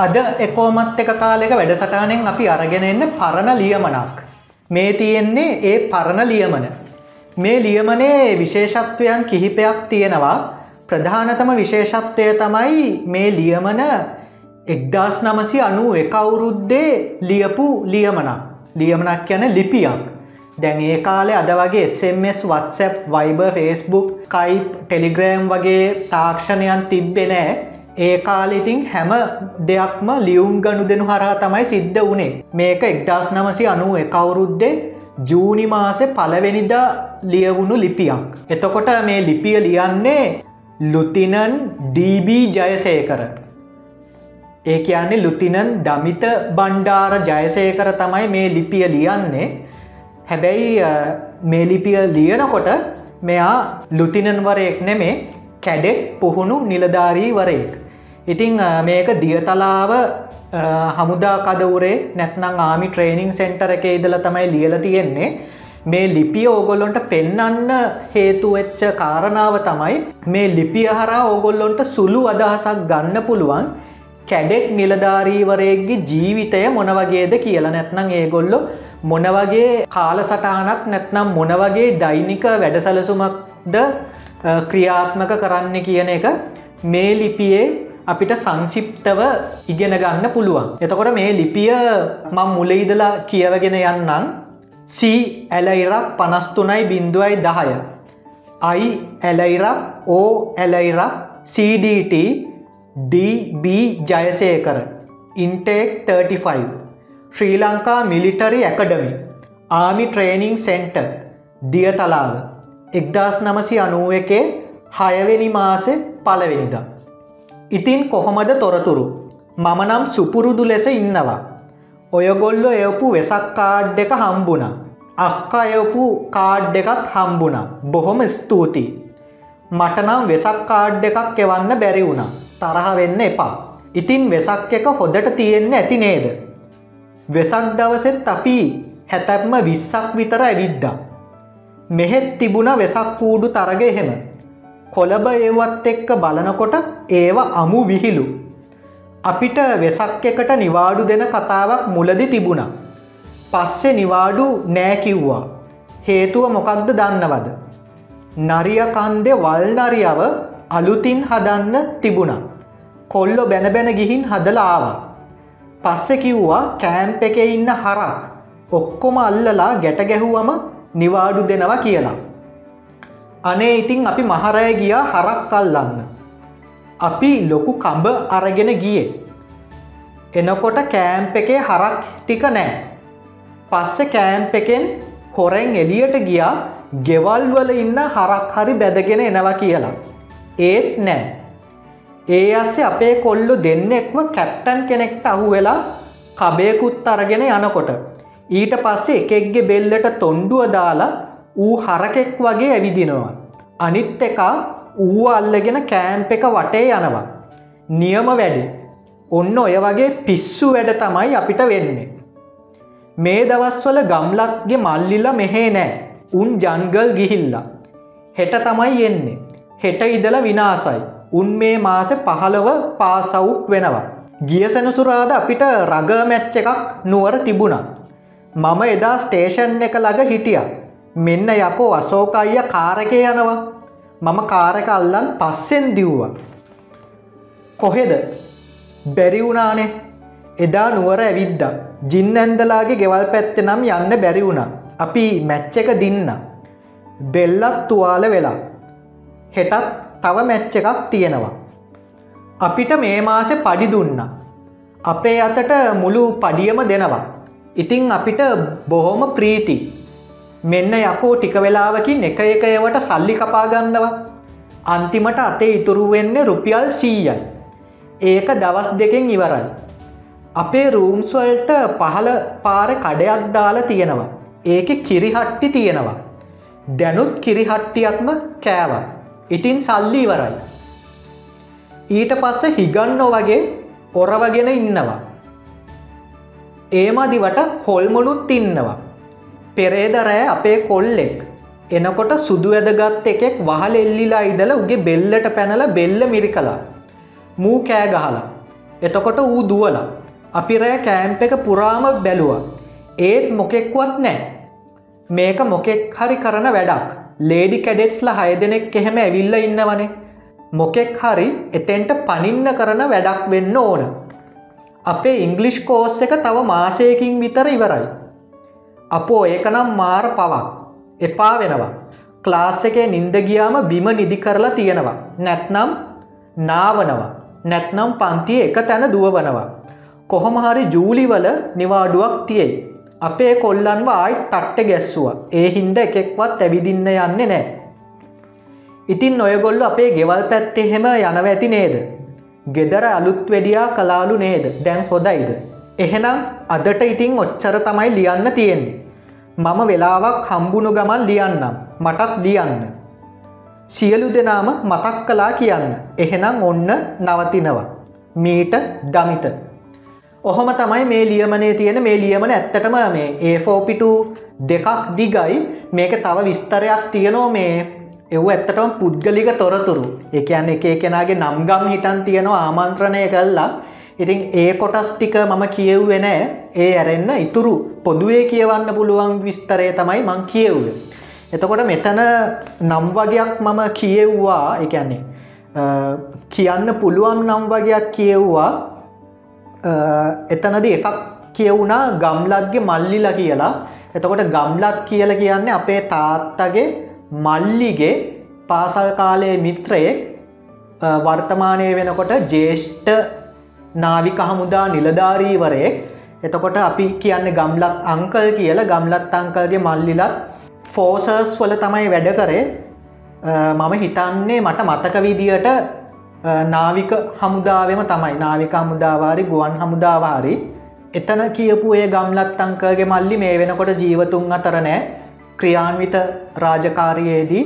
අද එකෝමත් එක කාලෙක වැඩසටානෙන් අපි අරගෙන එන්න පරණ ලියමනක්. මේ තියෙන්නේ ඒ පරණ ලියමන. මේ ලියමනේ විශේෂත්වයන් කිහිපයක් තියෙනවා ප්‍රධානතම විශේෂත්වය තමයි මේ ලියමන එක්දස් නමසි අනු එකවුරුද්දේ ලියපු ලියමනක් ලියමනක් යන ලිපියක් දැන් ඒ කාලේ අද වගේ SMS WhatsApp Viber Facebook Skype Telegram වගේ තාක්ෂණයන් තිබ්බෙනෑ ඒ කාලෙඉතින් හැම දෙයක්ම ලියුම් ගණු දෙනු හරහා තමයි සිද්ධ වනේ මේක එක්දස් නමසි අනුව එකවුරුද්දේ ජූනි මාසෙ පලවෙනිද ලියවුණු ලිපියක්. එතකොට මේ ලිපිය ලියන්නේ ලුතිනන් DB ජයසේකර. ඒ කියන්නේ ලුතිනන් දමිත බණ්ඩාර ජයසේකර තමයි මේ ලිපිය ලියන්නේ හැබැයි මේ ලිපිය ලියනකොට මෙයා ලුතිනන්වරයෙක් නෙමේ කැඩෙක් පුහුණු නිලධාරී වරයෙක්. ඉතිං මේක දියතලාව හමුදා කදවරේ නැත්නම් ආමි ට්‍රේනිං සෙන්ටර එක ඉදල තමයි ලියල තියෙන්නේ. මේ ලිපිය ඕගොල්ලොන්ට පෙන්නන්න හේතුවෙච්ච කාරණාව තමයි මේ ලිපිය හරා ඕගොල්ලොන්ට සුළු අදහසක් ගන්න පුළුවන් කැඩෙක් නිලධාරීවරයක්ගේ ජීවිතය මොනවගේද කියලා. නැත්නම් ඒගොල්ලො මොනවගේ කාලසටහනක් නැත්නම් මොනවගේ දෛනික වැඩසලසුමක්ද ක්‍රියාත්මක කරන්න කියන එක මේ ලිපියේ අපිට සංශිප්තව ඉගෙන ගන්න පුළුවන්. එතකොට මේ ලිපිය මං මුලයිදලා කියවගෙන යන්නම් C ඇලයිරක් පනස්තුනයි බින්දුවයි දහය. I ඇලයිරක් O ඇලයිරක් CDT DB Jayasekara intake 35 Sri Lanka military academy army training centre Diyatalawa එක්දස් නමසි අනුව එකේ හයවෙනි මාසෙ පලවෙනිදා. ඉතින් කොහොමද තොරතුරු මම නම් සුපුරුදු ලෙස ඉන්නවා. ඔයගොල්ලො එවපු වෙසක් කාඩ් එක හම්බුණ. අක්ක එවපු කාඩ් එකත් හම්බුණ බොහොම ස්තුතියි. මටනම් වෙසක් කාඩ් එකක් එවන්න බැරි වුණ තරහ වෙන්න එපා. ඉතින් වෙසක් එක හොදට තියෙන්න ඇති නේද. වෙසක් දවසෙත් අපි හැතැත්ම විස්සක් විතර ඇවිද්දා. මෙහෙත් තිබුණ වෙසක් කූඩු තරග එහෙම. කොළඹ ඒවත් එක්ක බලනකොට ඒව අමු විහිලු. අපිට වෙසක් එකට නිවාඩු දෙන කතාවක් මුලදි තිබුණ. පස්සෙ නිවාඩු නෑකිව්වා. හේතුව මොකක්ද දන්නවද. නරියකන්දෙ වල්නරියව අලුතින් හදන්න තිබුණ. කොල්ලො බැන බැන ගිහින් හදලාවා. පස්සෙ කිව්වා කෑම්ප එක ඉන්න හරක් ඔක්කොම අල්ලලා ගැට ගැහුවම නිවාඩු දෙනවා කියලා. අනේ ඉතින් අපි මහරය ගියා හරක් කල්ලන්න. අපි ලොකු කඹ අරගෙන ගියේ. එනකොට කෑම්ප එකේ හරක් ටික නෑ. පස්සෙ කෑම්ප එකෙන් හොරෙන් එලියට ගියා ගෙවල් වල ඉන්න හරක් හරි බැදගෙන එනවා කියලා. ඒත් නෑ. ඒ අස්සේ අපේ කොල්ලු දෙන්නෙක්ම කැප්ටන් කෙනෙක්ට අහු වෙලා කබයකුත් අරගෙන යනකොට. ඊට පස්සේ එකෙක්ගේ බෙල්ලට තොන්ඩුව දාලා ඌ හරකෙක් වගේ ඇවිදිනවා. අනිත් එක ඌ අල්ලගෙන කෑම්ප එක වටේ යනවා. නියම වැඩි. ඔන්න ඔය වගේ පිස්සු වැඩ තමයි අපිට වෙන්නේ. මේ දවස්වල ගම්ලත්ගේ මල්ලිල මෙහේ නෑ උන් ජන්ගල් ගිහිල්ලා. හෙට තමයි එන්නේ. හෙට ඉදල විනාසයි. උන් මේ මාස පහළව පාසවුට් වෙනවා. ගිය සෙනසුරාද අපිට රග මැච්ච එකක් නුවර තිබුණා. මම එදා ස්ටේෂන් එක ළඟ හිටිය. මෙන්න යකෝ අසෝකයිය කාරකය යනවා. මම කාරක අල්ලන් පස්සෙන් දිව්වා. කොහෙද බැරිවුණානේ එදා නුවර ඇවිද්ද. ජින්න ඇන්දලාගේ ගෙවල් පැත්ත නම් යන්න බැරි වුණ. අපි මැච්ච එක දින්න. බෙල්ලත් තුවාල වෙලා. හෙටත් තව මැච්ච එකක් තියෙනවා. අපිට මේ මාසෙ පඩි දුන්න. අපේ අතට මුළු පඩියම දෙනවා. ඉතිං අපිට බොහොම ප්‍රීති. මෙන්න යකෝ ටික වෙලාවකින් එක එක ඒවට සල්ලි කපාගන්නවා. අන්තිමට අතේ ඉතුරු වෙන්නේ රුපියල් සීයයි. ඒක දවස් දෙකෙන් ඉවරයි. අපේ රූම්ස්වල්ට පහල පාර කඩයක් දාලා තියෙනවා. ඒක කිරිහට්ටි තියෙනවා. දැනුත් කිරිහට්ටියක්ම කෑව. ඉතින් සල්ලි ඉවරයි. ඊට පස්ස හිගන්නෝ වගේ ඔරවගෙන ඉන්නවා. ඒමදිවට හොල්මොනුත් ඉන්නවා. පෙරේදරෑ අපේ කොල්ලෙක්. එනකොට සුදු ඇදගත් එකෙක් වහල එල්ලිලා ඉදල උගේ බෙල්ලට පැනල බෙල්ල මිරි කලා. මූ කෑ ගහලා. එතකොට ඌ දුවලා. අපි රෑ කෑම්ප එක පුරාම බැලුවා. ඒත් මොකෙක්වත් නෑ. මේක මොකෙක් හරි කරන වැඩක්. ලේඩි කැඩෙක්ස්ල හය දෙනෙක් එහෙම ඇවිල්ල ඉන්නවනේ. මොකෙක් හරි එතෙන්ට පනින්න කරන වැඩක් වෙන්න ඕන. අපේ ඉංගලිෂ් කෝස් එක තව මාසයකින් විතර ඉවරයි. අපෝ ඒකනම් මාර පවක් එපා වෙනවා. ක්ලාස් එකේ නින්ද ගියාම බිම නිදි කරලා තියෙනවා. නැත්නම් නාවනවා. නැත්නම් පන්තිය එක තැන දුවවනවා. කොහොම හරි ජූලිවල නිවාඩුවක් තියෙයි. අපේ කොල්ලන්ව ආයි තට්ට ගැස්සුව. ඒ හින්ද එකෙක්වත් ඇවිදින්න යන්නේ නෑ. ඉතින් ඔයගොල්ල අපේ ගෙවල් පැත්තේ හෙම යනව ඇති නේද. ගෙදර අලුත් වැඩියා කලාලු නේද දැන් හොදයිද. එහෙනම් අදට ඉතින් ඔච්චර තමයි ලියන්න තියෙන්නේ. මම වෙලාවක් හම්බුණු ගමන් ලියන්නම් මටත් ලියන්න. සියලු දෙනාම මතක් කලා කියන්න එහෙනම් ඔන්න නවතිනවා. මීට දමිත. ඔහොම තමයි මේ ලියමනේ තියෙන මේ ලියමන ඇත්තටම මේ ඒෆෝපිටු දෙකක් දිගයි මේක තව විස්තරයක් තියනෝ මේ එව් ඇත්තටම පුද්ගලික තොරතුරු එකයන්න එක කෙනගේ නම්ගම් හිටන් තියෙනවා ආමන්ත්‍රණය කල්ලා ඉතින් ඒ කොටස් ටික මම කියව්වෙන ඒ ඇරෙන්න්න ඉතුරු පොදුවේ කියවන්න පුළුවන් විස්තරය තමයි මං කියව්වේ. එතකොට මෙතන නම් වගයක් මම කියෙව්වා එකන්නේ කියන්න පුළුවන් නම් වගයක් කියව්වා. එතනද එකක් කියවුණා ගම්ලත්ගේ මල්ලිලා කියලා. එතකොට ගම්ලත් කියල කියන්නේ අපේ තාත්තගේ මල්ලිගේ පාසල් කාලයේ මිත්‍රයෙක් වර්තමානය වෙනකොට ජේෂ්ඨ නාවික හමුදා නිලධාරීවරයෙක්. එතකොට අපි කියන්න ගම්ලත් අංකල් කියල. ගම්ලත් අංකල්ගේ මල්ලිලත් ෆෝසර්ස් වල තමයි වැඩ කරේ. මම හිතන්නේ මට මතක විදියට නාවික හමුදාවම තමයි. නාවික හමුදාවාරි ගුවන් හමුදාවාරි. එතන කියපු ඒ ගම්ලත් අංකගේ මල්ලි මේ වෙනකොට ජීවතුන් අතර නෑ. ක්‍රියාන්විත රාජකාරයේදී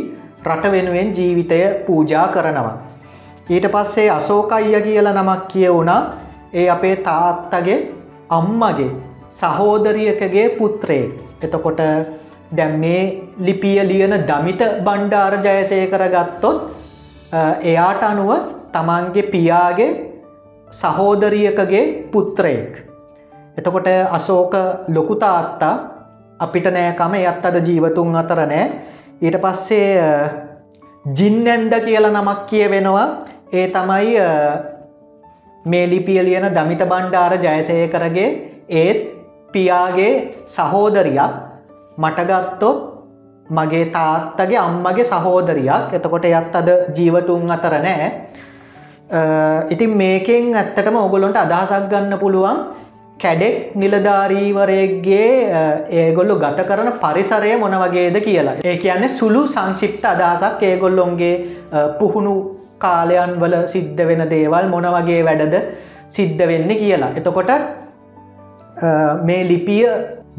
රට වෙනුවෙන් ජීවිතය පූජා කරනවා. ඊට පස්සේ අසෝක අයිය කියල නමක් කියවුණා. ඒ අපේ තාත්තගේ අම්මගේ සහෝදරියකගේ පුත්‍රේ එතකොට දැම් මේ ලිපිය ලියන දමිත බණ්ඩාර ජයසය කරගත්තොත් එයාට අනුව තමන්ගේ පියාගේ සහෝදරියකගේ පුත්‍රයෙක්. එතකොට අසෝක ලොකුතාත්තා අපිට නෑකම එත් අද ජීවතුන් අතර නෑ. ඊට පස්සේ ජින්නැන්ද කියල නමක් කිය වෙනවා ඒ තමයි මේ ලිපිය ලියන දමිත බණ්ඩාර ජයසය කරගේ ඒත් පියාගේ සහෝදරයක් මටගත්තොත් මගේ තාත්තගේ අම්මගේ සහෝදරයක් එතකොට යත් අද ජීවතුන් අතර නෑ. ඉතින් මේකෙන් ඇත්තටම ඔගොලොන්ට අදහසක් ගන්න පුළුවන් කැඩෙක් නිලධාරීවරයගේ ඒගොල්ලු ගත කරන පරිසරය මොන වගේද කියලා. ඒ කියන්නේ සුළු සංශිප්ත අදහසක් ඒගොල්ලොන්ගේ පුහුණු කාලයන් වල සිද්ධ වෙන දේවල් මොන වගේ වැඩද සිද්ධ වෙන්න කියලා. එතකොට මේ ලිපිය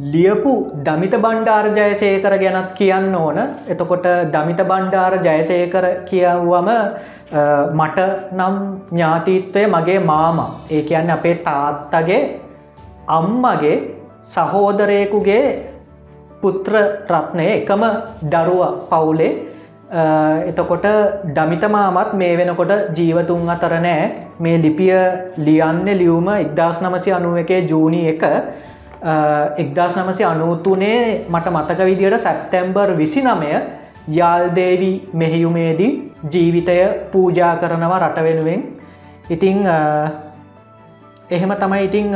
ලියපු දමිත බණ්ඩාර ජයසේකර ගැනත් කියන්න ඕන. එතකොට දමිත බණ්ඩාර ජයසේකර කියව්වම මට නම් ඥාතීත්වය මගේ මාම. ඒ කියන්න අපේ තාත්තගේ අම්මගේ සහෝදරයකුගේ පුත්‍ර රත්නය එකම දරුව පවුලේ එතකොට දමිතමාමත් මේ වෙනකොට ජීවතුන් අතර නෑ. මේ ලිපිය ලියන්න ලියවම එක්දස් නමසි අනුව එකේ ජූනි එක. එක්දස් නමසි අනූතුනේ මට මතක විදියට සැප්තැම්බර් විසි නමය යාල්දේවී මෙහෙයුමේදී ජීවිතය පූජා කරනවා රට වෙනුවෙන්. ඉතිං එහෙම තමයි ඉතිං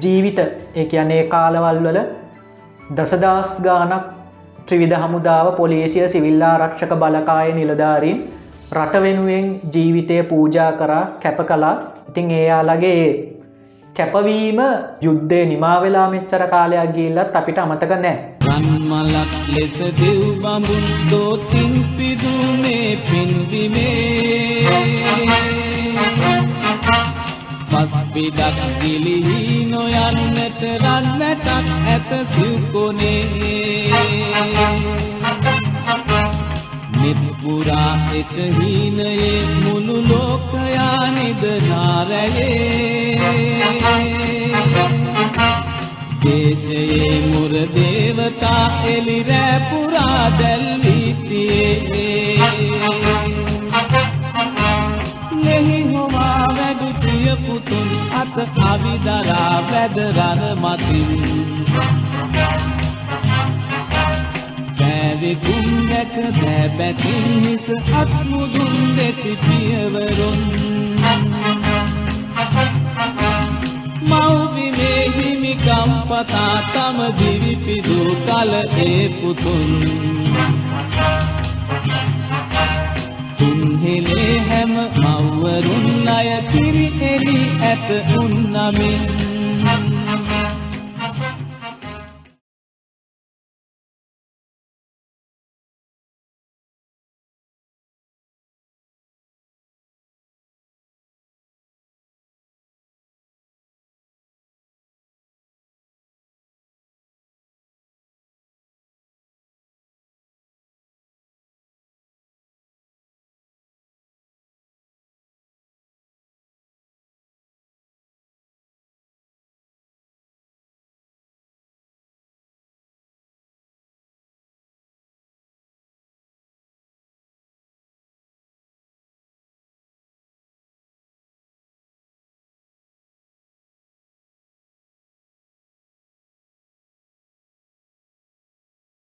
ජීවිත. ඒ කියන්නේ කාලවල් වල දසදස් ගානක් ත්‍රිවිධ හමුදාව පොලේසිය සිවිල්ලා රක්ෂක බලකාය නිලධාරීන් රට වෙනුවෙන් ජීවිතය පූජා කරා කැප කලා ඉතිං ඒයාලගේ කැපවීම යුද්ධය නිමාවෙලා මෙච්චර කාලයක් ගිල්ලත් අපිට අමතක නෑ. රන්මලක් ලෙස දෙව් බඹුන් දෝතින් පිදුනේ පින්දිමේ පස් පිඩක් ගිලිහි නොයන්නට රන්නටක් ඇත සිව්කොනේ නිත්පුරා එක හීනයේ මුළු ලෝකයා නිදනාරැයේ දේශයේ මුර දේවතා එලිරෑ පුරා දැල්වීතියේ අත අවිදරා වැදරන මතින්. පෑවෙකුම් දැක දෑබැතින් හිස අත්මුදුන් දෙති පියවරුන්. මව්බිමේ හිමිකම් පතා තම දිවිපිදු කල ඒ පුතුන්. තුන්හෙලේ හැම මව්වරුන් අය කිරි එලි ඇත උන්නමින්